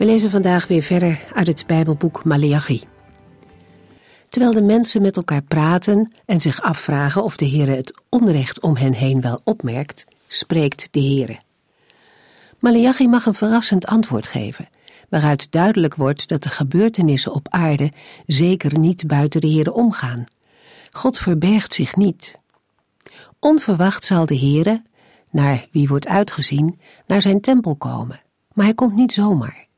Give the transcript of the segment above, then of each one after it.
We lezen vandaag weer verder uit het Bijbelboek Maleachi. Terwijl de mensen met elkaar praten en zich afvragen of de Heere het onrecht om hen heen wel opmerkt, spreekt de Heere. Maleachi mag een verrassend antwoord geven, waaruit duidelijk wordt dat de gebeurtenissen op aarde zeker niet buiten de Heere omgaan. God verbergt zich niet. Onverwacht zal de Heere, naar wie wordt uitgezien, naar zijn tempel komen, maar hij komt niet zomaar.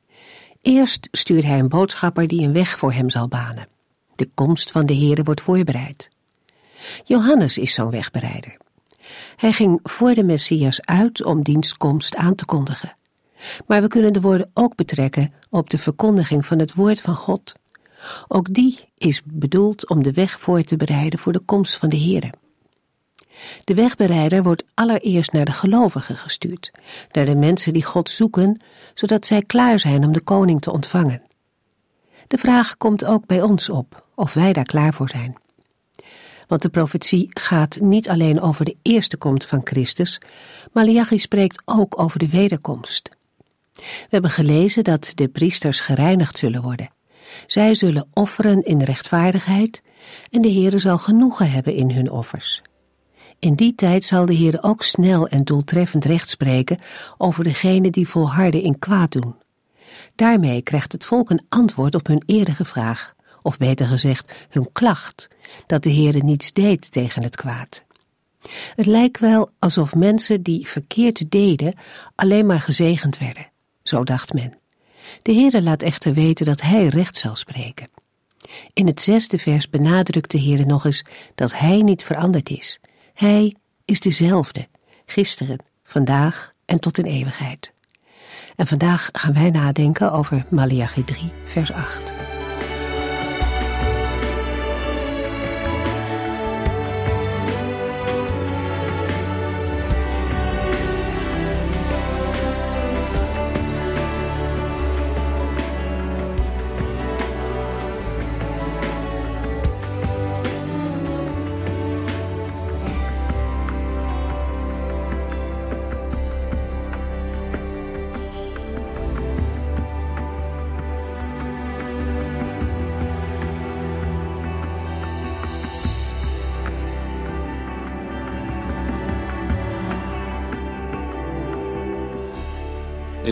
Eerst stuurt hij een boodschapper die een weg voor hem zal banen. De komst van de Heere wordt voorbereid. Johannes is zo'n wegbereider. Hij ging voor de Messias uit om dienstkomst aan te kondigen. Maar we kunnen de woorden ook betrekken op de verkondiging van het woord van God. Ook die is bedoeld om de weg voor te bereiden voor de komst van de Heere. De wegbereider wordt allereerst naar de gelovigen gestuurd, naar de mensen die God zoeken, zodat zij klaar zijn om de koning te ontvangen. De vraag komt ook bij ons op of wij daar klaar voor zijn. Want de profetie gaat niet alleen over de eerste komst van Christus, Malachi spreekt ook over de wederkomst. We hebben gelezen dat de priesters gereinigd zullen worden. Zij zullen offeren in rechtvaardigheid en de Heere zal genoegen hebben in hun offers. In die tijd zal de Heer ook snel en doeltreffend recht spreken over degenen die volharden in kwaad doen. Daarmee krijgt het volk een antwoord op hun eerdere vraag, of beter gezegd hun klacht, dat de Heer niets deed tegen het kwaad. Het lijkt wel alsof mensen die verkeerd deden alleen maar gezegend werden, zo dacht men. De Heere laat echter weten dat Hij recht zal spreken. In het zesde vers benadrukt de Heer nog eens dat Hij niet veranderd is hij is dezelfde, gisteren, vandaag en tot in eeuwigheid. En vandaag gaan wij nadenken over Malachi 3, vers 8.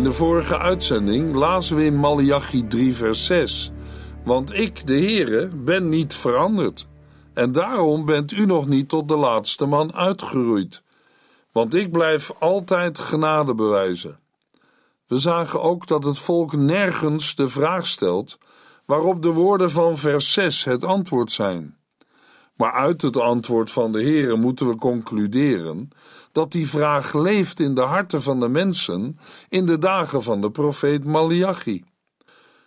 In de vorige uitzending lazen we in Malachi 3 vers 6. Want ik, de Heere, ben niet veranderd. En daarom bent u nog niet tot de laatste man uitgeroeid. Want ik blijf altijd genade bewijzen. We zagen ook dat het volk nergens de vraag stelt waarop de woorden van vers 6 het antwoord zijn. Maar uit het antwoord van de Heere moeten we concluderen dat die vraag leeft in de harten van de mensen in de dagen van de profeet Malachi.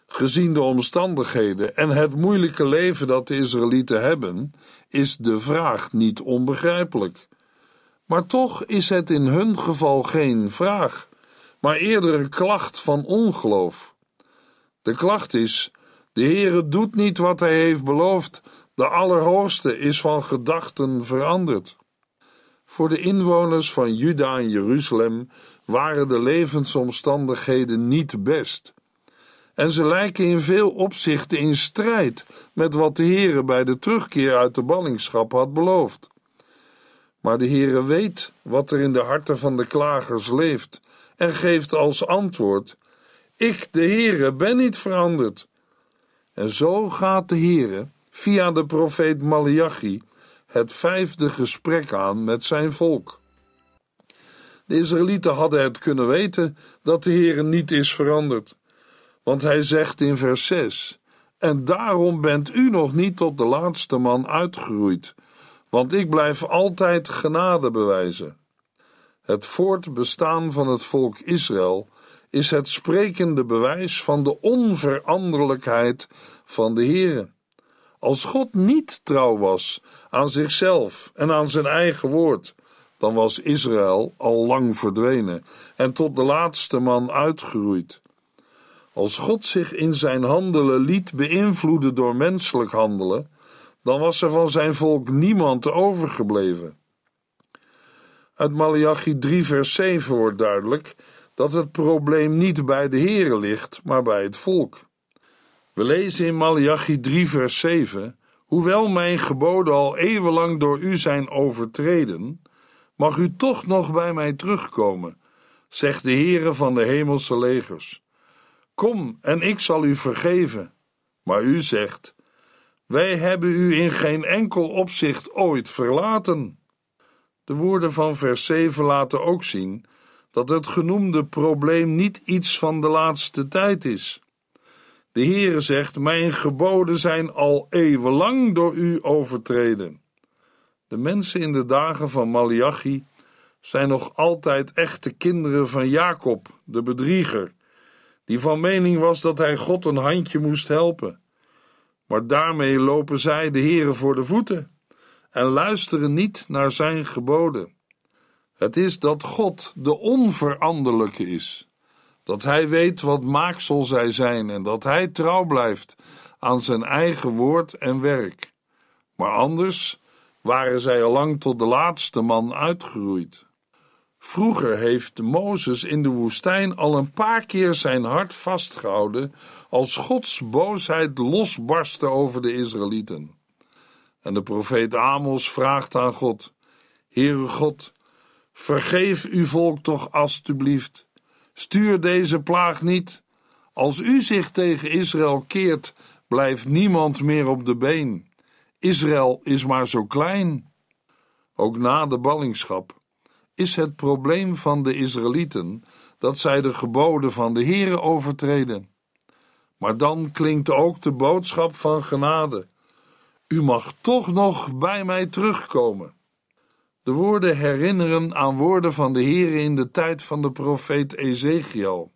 Gezien de omstandigheden en het moeilijke leven dat de Israëlieten hebben, is de vraag niet onbegrijpelijk. Maar toch is het in hun geval geen vraag, maar eerder een klacht van ongeloof. De klacht is: de Heere doet niet wat hij heeft beloofd, de Allerhoogste is van gedachten veranderd. Voor de inwoners van Juda en Jeruzalem waren de levensomstandigheden niet best. En ze lijken in veel opzichten in strijd met wat de Heere bij de terugkeer uit de ballingschap had beloofd. Maar de Heere weet wat er in de harten van de klagers leeft en geeft als antwoord: Ik, de Heere, ben niet veranderd. En zo gaat de Heere via de profeet Malachi het vijfde gesprek aan met zijn volk. De Israëlieten hadden het kunnen weten dat de Heer niet is veranderd, want hij zegt in vers 6: En daarom bent u nog niet tot de laatste man uitgeroeid, want ik blijf altijd genade bewijzen. Het voortbestaan van het volk Israël is het sprekende bewijs van de onveranderlijkheid van de Heere. Als God niet trouw was aan zichzelf en aan zijn eigen woord, dan was Israël al lang verdwenen en tot de laatste man uitgeroeid. Als God zich in zijn handelen liet beïnvloeden door menselijk handelen, dan was er van zijn volk niemand overgebleven. Uit Malachi 3 vers 7 wordt duidelijk dat het probleem niet bij de Here ligt, maar bij het volk. We lezen in Malachi 3 vers 7 Hoewel mijn geboden al eeuwenlang door u zijn overtreden, mag u toch nog bij mij terugkomen, zegt de Heere van de hemelse legers. Kom en ik zal u vergeven. Maar u zegt: Wij hebben u in geen enkel opzicht ooit verlaten. De woorden van vers 7 laten ook zien dat het genoemde probleem niet iets van de laatste tijd is. De Heere zegt: Mijn geboden zijn al eeuwenlang door u overtreden. De mensen in de dagen van Malachi zijn nog altijd echte kinderen van Jacob, de bedrieger, die van mening was dat hij God een handje moest helpen. Maar daarmee lopen zij de Heere voor de voeten en luisteren niet naar zijn geboden. Het is dat God de onveranderlijke is, dat hij weet wat maaksel zij zijn en dat hij trouw blijft aan zijn eigen woord en werk. Maar anders waren zij al lang tot de laatste man uitgeroeid. Vroeger heeft Mozes in de woestijn al een paar keer zijn hart vastgehouden als Gods boosheid losbarstte over de Israëlieten. En de profeet Amos vraagt aan God: Heere God, vergeef uw volk toch alstublieft. Stuur deze plaag niet. Als u zich tegen Israël keert, blijft niemand meer op de been. Israël is maar zo klein. Ook na de ballingschap is het probleem van de Israëlieten dat zij de geboden van de Heere overtreden. Maar dan klinkt ook de boodschap van genade. U mag toch nog bij mij terugkomen. De woorden herinneren aan woorden van de Heere in de tijd van de profeet Ezekiel.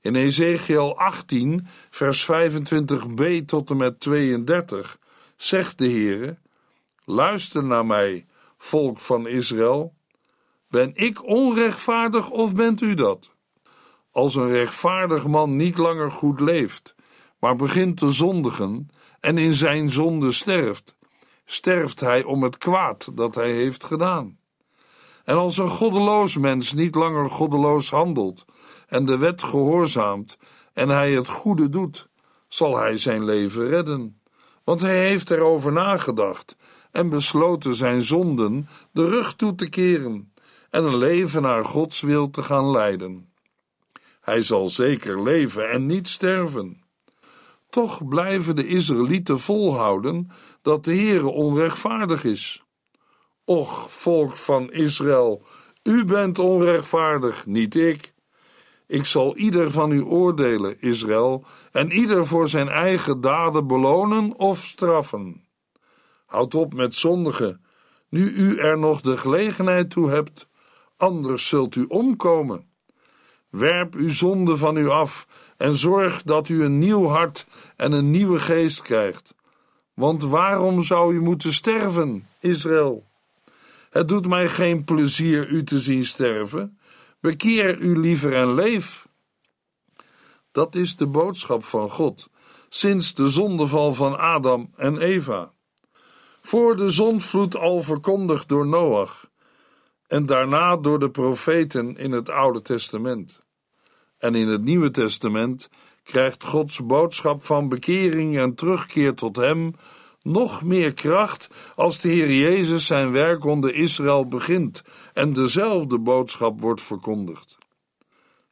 In Ezekiel 18, vers 25b tot en met 32 zegt de Heere: Luister naar mij, volk van Israël. Ben ik onrechtvaardig of bent u dat? Als een rechtvaardig man niet langer goed leeft, maar begint te zondigen en in zijn zonde sterft, sterft hij om het kwaad dat hij heeft gedaan. En als een goddeloos mens niet langer goddeloos handelt en de wet gehoorzaamt en hij het goede doet, zal hij zijn leven redden, want hij heeft erover nagedacht en besloten zijn zonden de rug toe te keren en een leven naar Gods wil te gaan leiden. Hij zal zeker leven en niet sterven. Toch blijven de Israëlieten volhouden dat de Heere onrechtvaardig is. Och, volk van Israël, u bent onrechtvaardig, niet ik. Ik zal ieder van u oordelen, Israël, en ieder voor zijn eigen daden belonen of straffen. Houd op met zondigen, nu u er nog de gelegenheid toe hebt anders zult u omkomen. Werp uw zonde van u af en zorg dat u een nieuw hart en een nieuwe geest krijgt. Want waarom zou u moeten sterven, Israël? Het doet mij geen plezier u te zien sterven. Bekeer u liever en leef. Dat is de boodschap van God sinds de zondeval van Adam en Eva. Voor de zondvloed al verkondigd door Noach en daarna door de profeten in het Oude Testament. En in het Nieuwe Testament krijgt Gods boodschap van bekering en terugkeer tot Hem nog meer kracht als de Heer Jezus zijn werk onder Israël begint en dezelfde boodschap wordt verkondigd.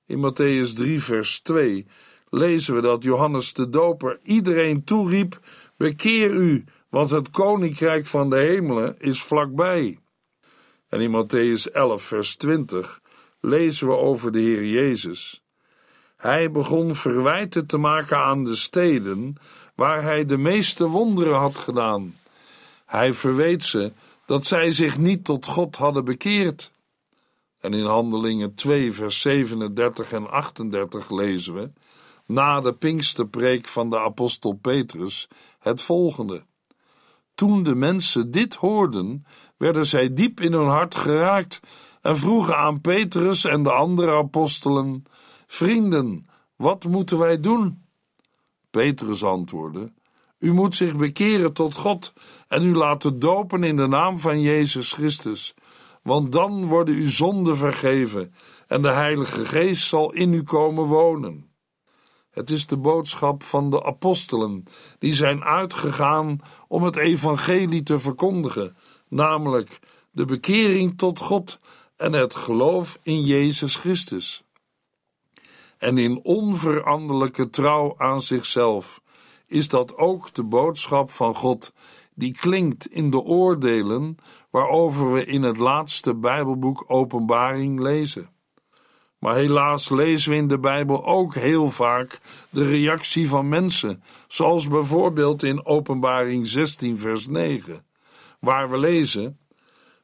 In Matthäus 3, vers 2 lezen we dat Johannes de Doper iedereen toeriep: Bekeer u, want het koninkrijk van de hemelen is vlakbij. En in Matthäus 11, vers 20 lezen we over de Heer Jezus. Hij begon verwijten te maken aan de steden waar hij de meeste wonderen had gedaan. Hij verweet ze dat zij zich niet tot God hadden bekeerd. En in Handelingen 2, vers 37 en 38 lezen we, na de Pinksterpreek van de apostel Petrus, het volgende. Toen de mensen dit hoorden, werden zij diep in hun hart geraakt en vroegen aan Petrus en de andere apostelen: Vrienden, wat moeten wij doen? Petrus antwoordde: U moet zich bekeren tot God en u laten dopen in de naam van Jezus Christus, want dan worden uw zonden vergeven en de Heilige Geest zal in u komen wonen. Het is de boodschap van de apostelen, die zijn uitgegaan om het evangelie te verkondigen, namelijk de bekering tot God en het geloof in Jezus Christus. En in onveranderlijke trouw aan zichzelf is dat ook de boodschap van God, die klinkt in de oordelen waarover we in het laatste Bijbelboek Openbaring lezen. Maar helaas lezen we in de Bijbel ook heel vaak de reactie van mensen, zoals bijvoorbeeld in Openbaring 16, vers 9, waar we lezen: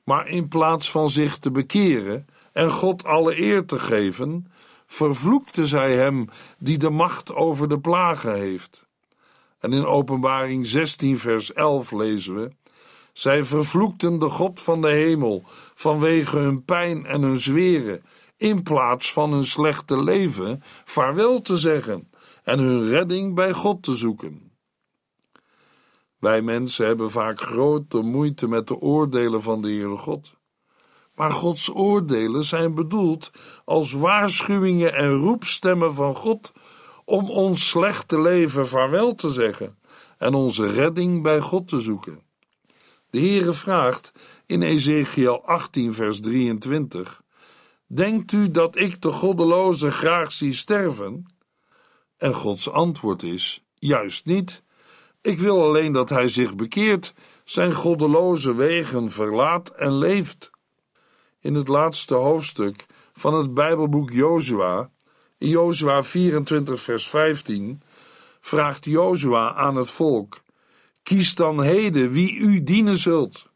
Maar in plaats van zich te bekeren en God alle eer te geven, vervloekte zij hem die de macht over de plagen heeft. En in Openbaring 16, vers 11 lezen we: Zij vervloekten de God van de hemel vanwege hun pijn en hun zweren in plaats van hun slechte leven vaarwel te zeggen en hun redding bij God te zoeken. Wij mensen hebben vaak grote moeite met de oordelen van de Heere God. Maar Gods oordelen zijn bedoeld als waarschuwingen en roepstemmen van God om ons slechte leven vaarwel te zeggen en onze redding bij God te zoeken. De Heere vraagt in Ezekiel 18 vers 23 Denkt u dat ik de goddeloze graag zie sterven? En Gods antwoord is: juist niet. Ik wil alleen dat hij zich bekeert, zijn goddeloze wegen verlaat en leeft. In het laatste hoofdstuk van het Bijbelboek Jozua, in Jozua 24 vers 15, vraagt Jozua aan het volk: Kies dan heden wie u dienen zult.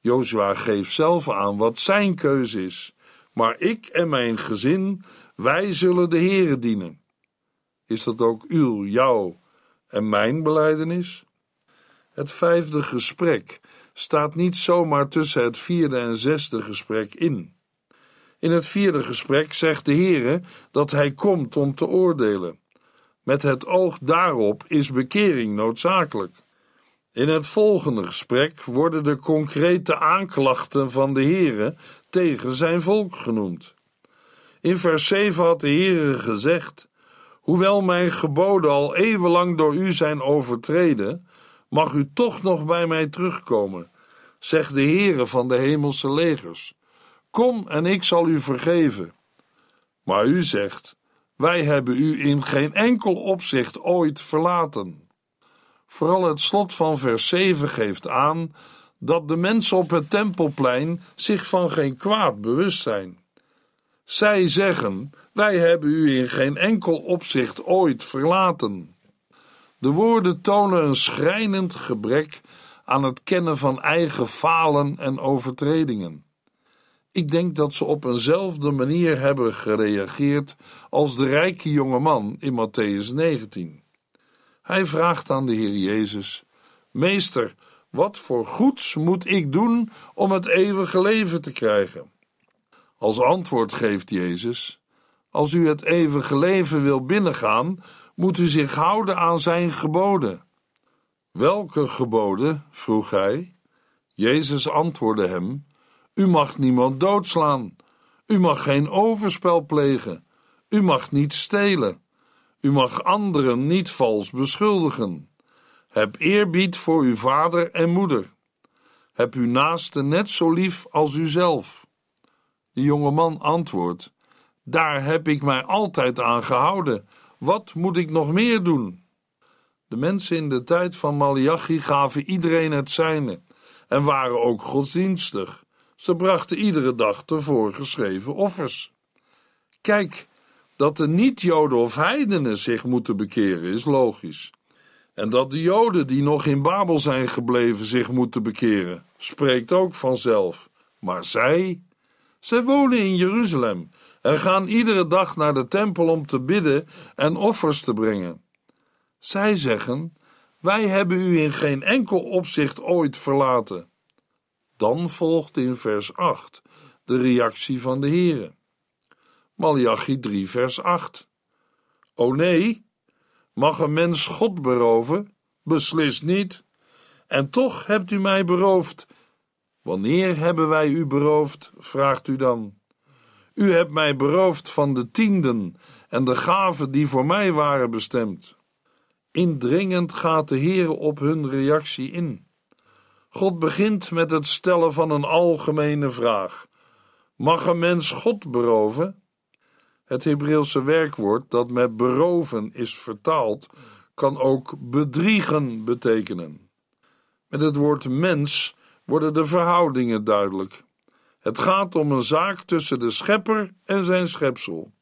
Jozua geeft zelf aan wat zijn keuze is maar ik en mijn gezin, wij zullen de Heere dienen. Is dat ook uw, jouw en mijn beleidenis? Het vijfde gesprek staat niet zomaar tussen het vierde en zesde gesprek in. In het vierde gesprek zegt de Heere dat hij komt om te oordelen. Met het oog daarop is bekering noodzakelijk. In het volgende gesprek worden de concrete aanklachten van de Heere tegen zijn volk genoemd. In vers 7 had de Heere gezegd: Hoewel mijn geboden al eeuwenlang door u zijn overtreden, mag u toch nog bij mij terugkomen, zegt de Heere van de hemelse legers. Kom en ik zal u vergeven. Maar u zegt: Wij hebben u in geen enkel opzicht ooit verlaten. Vooral het slot van vers 7 geeft aan dat de mensen op het tempelplein zich van geen kwaad bewust zijn. Zij zeggen: Wij hebben u in geen enkel opzicht ooit verlaten. De woorden tonen een schrijnend gebrek aan het kennen van eigen falen en overtredingen. Ik denk dat ze op eenzelfde manier hebben gereageerd als de rijke jonge man in Matthäus 19. Hij vraagt aan de Heer Jezus: Meester, wat voor goeds moet ik doen om het eeuwige leven te krijgen? Als antwoord geeft Jezus: Als u het eeuwige leven wil binnengaan, moet u zich houden aan zijn geboden. Welke geboden? vroeg hij. Jezus antwoordde hem: U mag niemand doodslaan. U mag geen overspel plegen. U mag niet stelen. U mag anderen niet vals beschuldigen. Heb eerbied voor uw vader en moeder. Heb uw naaste net zo lief als uzelf. De jonge man antwoordt: Daar heb ik mij altijd aan gehouden. Wat moet ik nog meer doen? De mensen in de tijd van Malachi gaven iedereen het zijne en waren ook godsdienstig. Ze brachten iedere dag de voorgeschreven offers. Kijk, dat de niet-Joden of heidenen zich moeten bekeren is logisch. En dat de Joden die nog in Babel zijn gebleven zich moeten bekeren, spreekt ook vanzelf. Maar zij, Zij wonen in Jeruzalem en gaan iedere dag naar de tempel om te bidden en offers te brengen. Zij zeggen: Wij hebben u in geen enkel opzicht ooit verlaten. Dan volgt in vers 8 de reactie van de Heere. Malachi 3, vers 8. O nee, mag een mens God beroven? Beslist niet. En toch hebt u mij beroofd. Wanneer hebben wij u beroofd? vraagt u dan. U hebt mij beroofd van de tienden en de gaven die voor mij waren bestemd. Indringend gaat de Heer op hun reactie in. God begint met het stellen van een algemene vraag: Mag een mens God beroven? Het Hebreeuwse werkwoord dat met beroven is vertaald, kan ook bedriegen betekenen. Met het woord mens worden de verhoudingen duidelijk. Het gaat om een zaak tussen de schepper en zijn schepsel.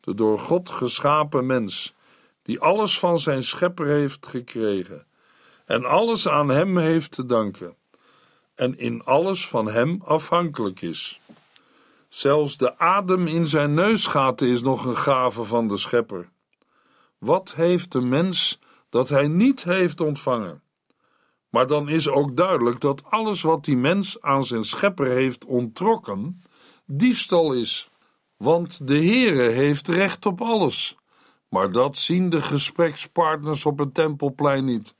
De door God geschapen mens, die alles van zijn schepper heeft gekregen en alles aan hem heeft te danken en in alles van hem afhankelijk is. Zelfs de adem in zijn neusgaten is nog een gave van de schepper. Wat heeft de mens dat hij niet heeft ontvangen? Maar dan is ook duidelijk dat alles wat die mens aan zijn schepper heeft onttrokken, diefstal is. Want de Heere heeft recht op alles. Maar dat zien de gesprekspartners op het tempelplein niet.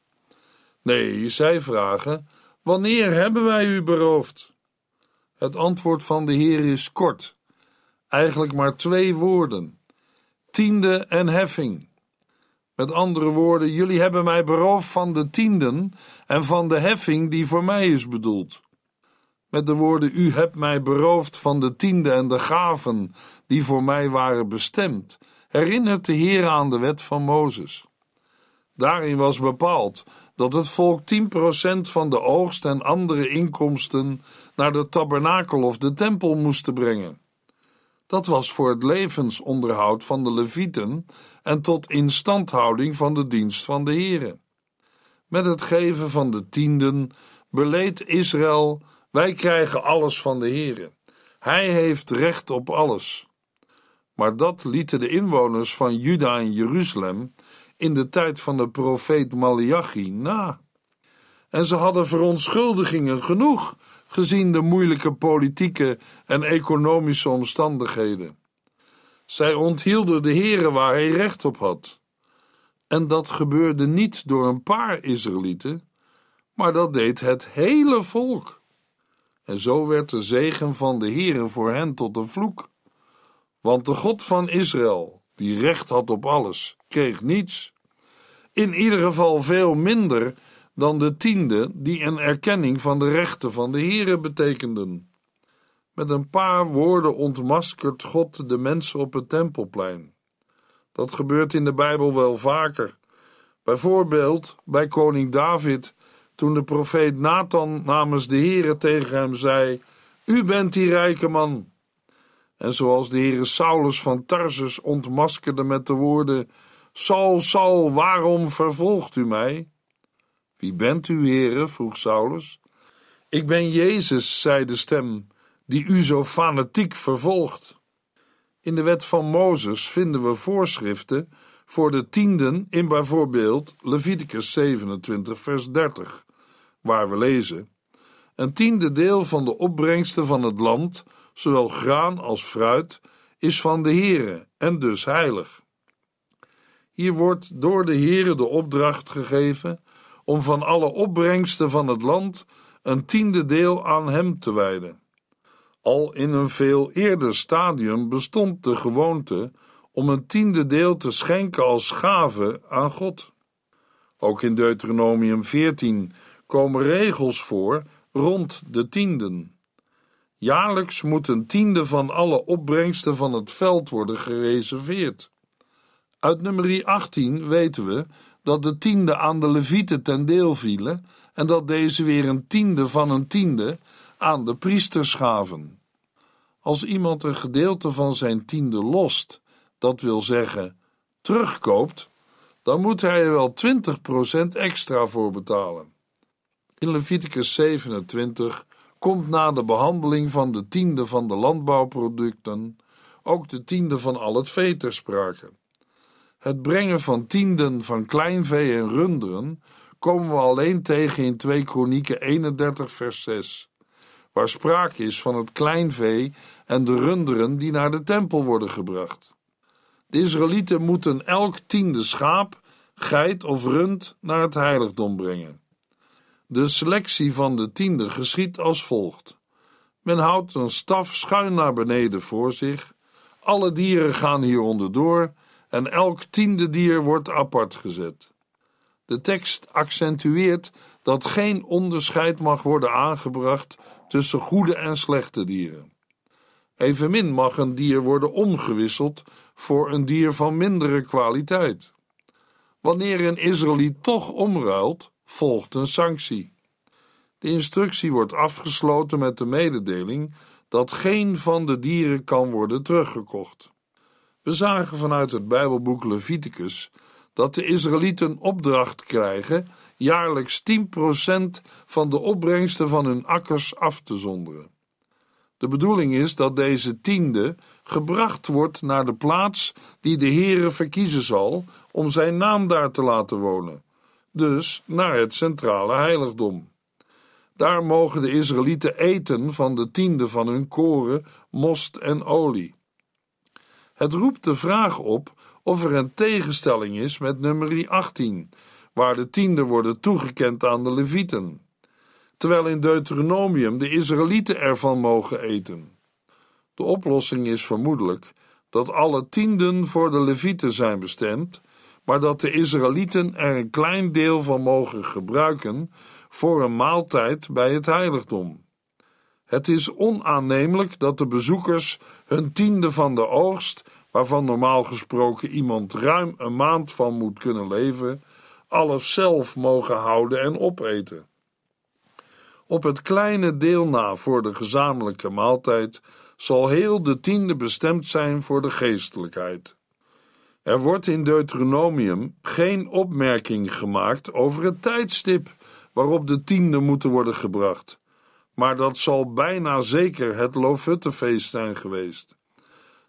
Nee, zij vragen: Wanneer hebben wij u beroofd? Het antwoord van de Heer is kort, eigenlijk maar twee woorden: tiende en heffing. Met andere woorden, jullie hebben mij beroofd van de tienden en van de heffing die voor mij is bedoeld. Met de woorden: U hebt mij beroofd van de tiende en de gaven die voor mij waren bestemd, herinnert de Heer aan de wet van Mozes. Daarin was bepaald dat het volk 10% van de oogst en andere inkomsten naar de tabernakel of de tempel moesten brengen. Dat was voor het levensonderhoud van de levieten en tot instandhouding van de dienst van de Here. Met het geven van de tienden beleed Israël: wij krijgen alles van de Here. Hij heeft recht op alles. Maar dat lieten de inwoners van Juda en Jeruzalem in de tijd van de profeet Malachi na. En ze hadden verontschuldigingen genoeg, gezien de moeilijke politieke en economische omstandigheden. Zij onthielden de Heere waar hij recht op had. En dat gebeurde niet door een paar Israëlieten, maar dat deed het hele volk. En zo werd de zegen van de Heere voor hen tot een vloek. Want de God van Israël, die recht had op alles, kreeg niets. In ieder geval veel minder dan de tiende die een erkenning van de rechten van de Heere betekenden. Met een paar woorden ontmaskert God de mensen op het tempelplein. Dat gebeurt in de Bijbel wel vaker. Bijvoorbeeld bij koning David, toen de profeet Nathan namens de Heere tegen hem zei: U bent die rijke man. En zoals de Heere Saulus van Tarsus ontmaskerde met de woorden: Saul, Saul, waarom vervolgt u mij? Wie bent u, Heere? vroeg Saulus. Ik ben Jezus, zei de stem, die u zo fanatiek vervolgt. In de wet van Mozes vinden we voorschriften voor de tienden in bijvoorbeeld Leviticus 27, vers 30, waar we lezen: Een tiende deel van de opbrengsten van het land, zowel graan als fruit, is van de Heere en dus heilig. Hier wordt door de Heere de opdracht gegeven om van alle opbrengsten van het land een tiende deel aan hem te wijden. Al in een veel eerder stadium bestond de gewoonte om een tiende deel te schenken als gave aan God. Ook in Deuteronomium 14 komen regels voor rond de tienden. Jaarlijks moet een tiende van alle opbrengsten van het veld worden gereserveerd. Uit nummer 18 weten we dat de tiende aan de levieten ten deel vielen en dat deze weer een tiende van een tiende aan de priesters gaven. Als iemand een gedeelte van zijn tiende lost, dat wil zeggen terugkoopt, dan moet hij er wel 20% extra voor betalen. In Leviticus 27 komt na de behandeling van de tiende van de landbouwproducten ook de tiende van al het vee ter sprake. Het brengen van tienden van kleinvee en runderen komen we alleen tegen in 2 Kronieken 31 vers 6, waar sprake is van het kleinvee en de runderen die naar de tempel worden gebracht. De Israëlieten moeten elk tiende schaap, geit of rund naar het heiligdom brengen. De selectie van de tiende geschiet als volgt. Men houdt een staf schuin naar beneden voor zich. Alle dieren gaan hieronder door en elk tiende dier wordt apart gezet. De tekst accentueert dat geen onderscheid mag worden aangebracht tussen goede en slechte dieren. Evenmin mag een dier worden omgewisseld voor een dier van mindere kwaliteit. Wanneer een Israëliet toch omruilt, volgt een sanctie. De instructie wordt afgesloten met de mededeling dat geen van de dieren kan worden teruggekocht. We zagen vanuit het Bijbelboek Leviticus dat de Israëlieten opdracht krijgen jaarlijks 10% van de opbrengsten van hun akkers af te zonderen. De bedoeling is dat deze tiende gebracht wordt naar de plaats die de Heere verkiezen zal om zijn naam daar te laten wonen, dus naar het centrale heiligdom. Daar mogen de Israëlieten eten van de tiende van hun koren, most en olie. Het roept de vraag op of er een tegenstelling is met nummer 18, waar de tiende worden toegekend aan de Levieten, terwijl in Deuteronomium de Israëlieten ervan mogen eten. De oplossing is vermoedelijk dat alle tienden voor de Levieten zijn bestemd, maar dat de Israëlieten er een klein deel van mogen gebruiken voor een maaltijd bij het heiligdom. Het is onaannemelijk dat de bezoekers hun tiende van de oogst, waarvan normaal gesproken iemand ruim een maand van moet kunnen leven, alles zelf mogen houden en opeten. Op het kleine deel na voor de gezamenlijke maaltijd zal heel de tiende bestemd zijn voor de geestelijkheid. Er wordt in Deuteronomium geen opmerking gemaakt over het tijdstip waarop de tienden moeten worden gebracht, maar dat zal bijna zeker het Loofhuttenfeest zijn geweest.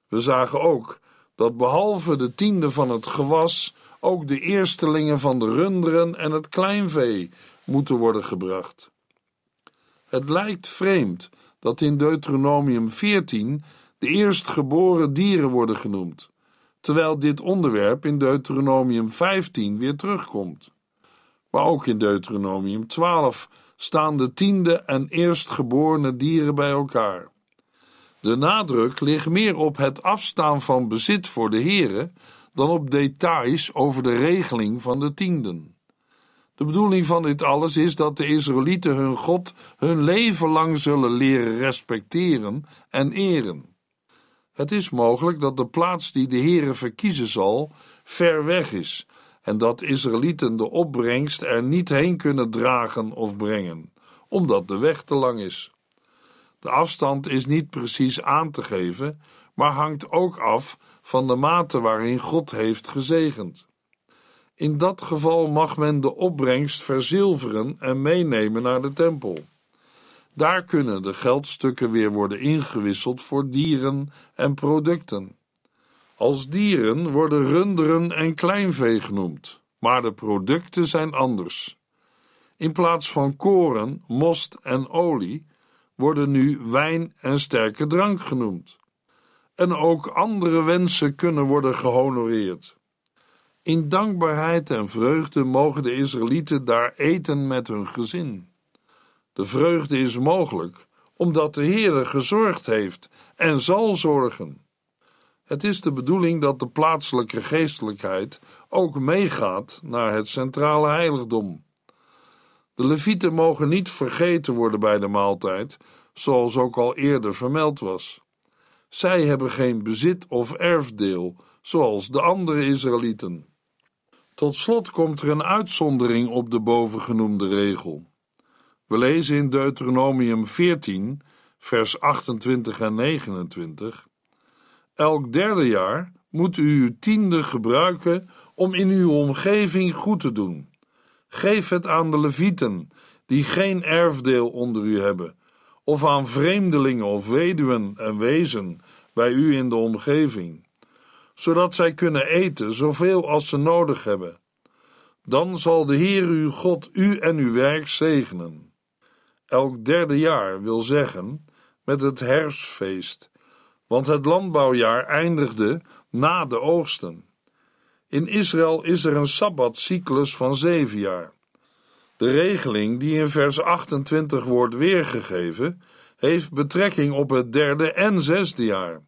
We zagen ook dat behalve de tiende van het gewas ook de eerstelingen van de runderen en het kleinvee moeten worden gebracht. Het lijkt vreemd dat in Deuteronomium 14 de eerstgeboren dieren worden genoemd, terwijl dit onderwerp in Deuteronomium 15 weer terugkomt. Maar ook in Deuteronomium 12 staan de tiende en eerstgeborene dieren bij elkaar. De nadruk ligt meer op het afstaan van bezit voor de heren dan op details over de regeling van de tienden. De bedoeling van dit alles is dat de Israëlieten hun God hun leven lang zullen leren respecteren en eren. Het is mogelijk dat de plaats die de Heere verkiezen zal ver weg is en dat Israëlieten de opbrengst er niet heen kunnen dragen of brengen, omdat de weg te lang is. De afstand is niet precies aan te geven, maar hangt ook af van de mate waarin God heeft gezegend. In dat geval mag men de opbrengst verzilveren en meenemen naar de tempel. Daar kunnen de geldstukken weer worden ingewisseld voor dieren en producten. Als dieren worden runderen en kleinvee genoemd, maar de producten zijn anders. In plaats van koren, most en olie worden nu wijn en sterke drank genoemd. En ook andere wensen kunnen worden gehonoreerd. In dankbaarheid en vreugde mogen de Israëlieten daar eten met hun gezin. De vreugde is mogelijk omdat de Heere gezorgd heeft en zal zorgen. Het is de bedoeling dat de plaatselijke geestelijkheid ook meegaat naar het centrale heiligdom. De levieten mogen niet vergeten worden bij de maaltijd, zoals ook al eerder vermeld was. Zij hebben geen bezit of erfdeel, zoals de andere Israëlieten. Tot slot komt er een uitzondering op de bovengenoemde regel. We lezen in Deuteronomium 14, vers 28 en 29. Elk derde jaar moet u uw tiende gebruiken om in uw omgeving goed te doen. Geef het aan de levieten, die geen erfdeel onder u hebben, of aan vreemdelingen of weduwen en wezen bij u in de omgeving, zodat zij kunnen eten zoveel als ze nodig hebben. Dan zal de Heer uw God u en uw werk zegenen. Elk derde jaar wil zeggen met het herfstfeest, want het landbouwjaar eindigde na de oogsten. In Israël is er een sabbatcyclus van zeven jaar. De regeling die in vers 28 wordt weergegeven, heeft betrekking op het derde en zesde jaar.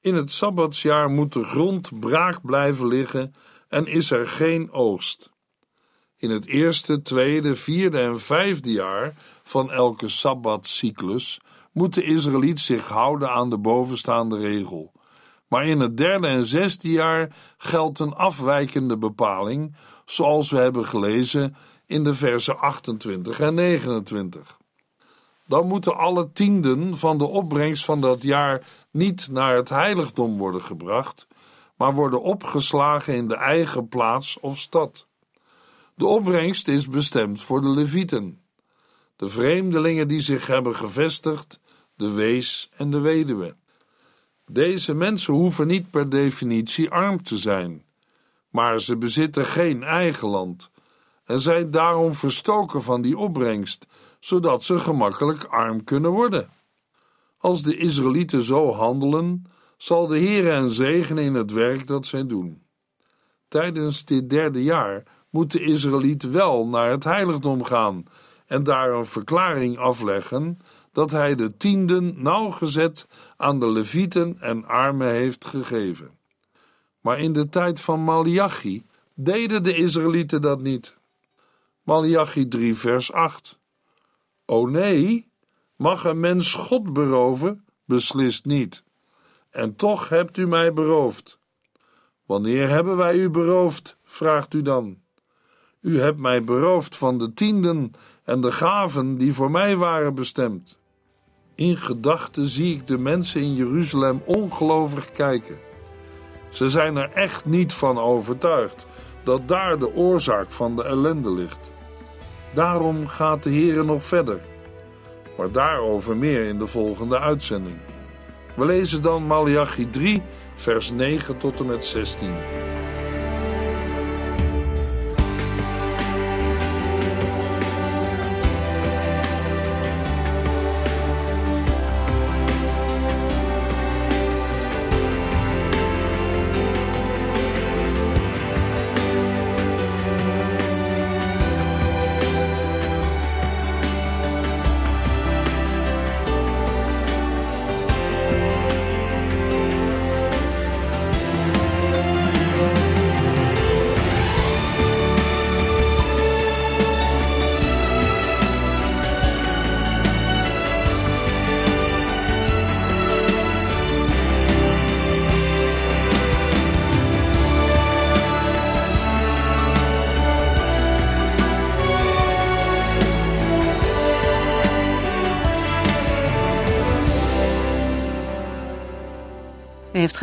In het sabbatsjaar moet de grond braak blijven liggen en is er geen oogst. In het eerste, tweede, vierde en vijfde jaar van elke sabbatcyclus moet de Israëliet zich houden aan de bovenstaande regel. Maar in het derde en zesde jaar geldt een afwijkende bepaling, zoals we hebben gelezen in de versen 28 en 29. Dan moeten alle tienden van de opbrengst van dat jaar niet naar het heiligdom worden gebracht, maar worden opgeslagen in de eigen plaats of stad. De opbrengst is bestemd voor de levieten, de vreemdelingen die zich hebben gevestigd, de wees en de weduwe. Deze mensen hoeven niet per definitie arm te zijn, maar ze bezitten geen eigen land en zijn daarom verstoken van die opbrengst, zodat ze gemakkelijk arm kunnen worden. Als de Israëlieten zo handelen, zal de Heer hen zegenen in het werk dat zij doen. Tijdens dit derde jaar moet de Israëliet wel naar het heiligdom gaan en daar een verklaring afleggen dat hij de tienden nauwgezet aan de levieten en armen heeft gegeven. Maar in de tijd van Malachi deden de Israëlieten dat niet. Malachi 3 vers 8 O nee, mag een mens God beroven? Beslist niet. En toch hebt u mij beroofd. Wanneer hebben wij u beroofd? vraagt u dan. U hebt mij beroofd van de tienden en de gaven die voor mij waren bestemd. In gedachten zie ik de mensen in Jeruzalem ongelovig kijken. Ze zijn er echt niet van overtuigd dat daar de oorzaak van de ellende ligt. Daarom gaat de Heer nog verder. Maar daarover meer in de volgende uitzending. We lezen dan Malachi 3, vers 9 tot en met 16.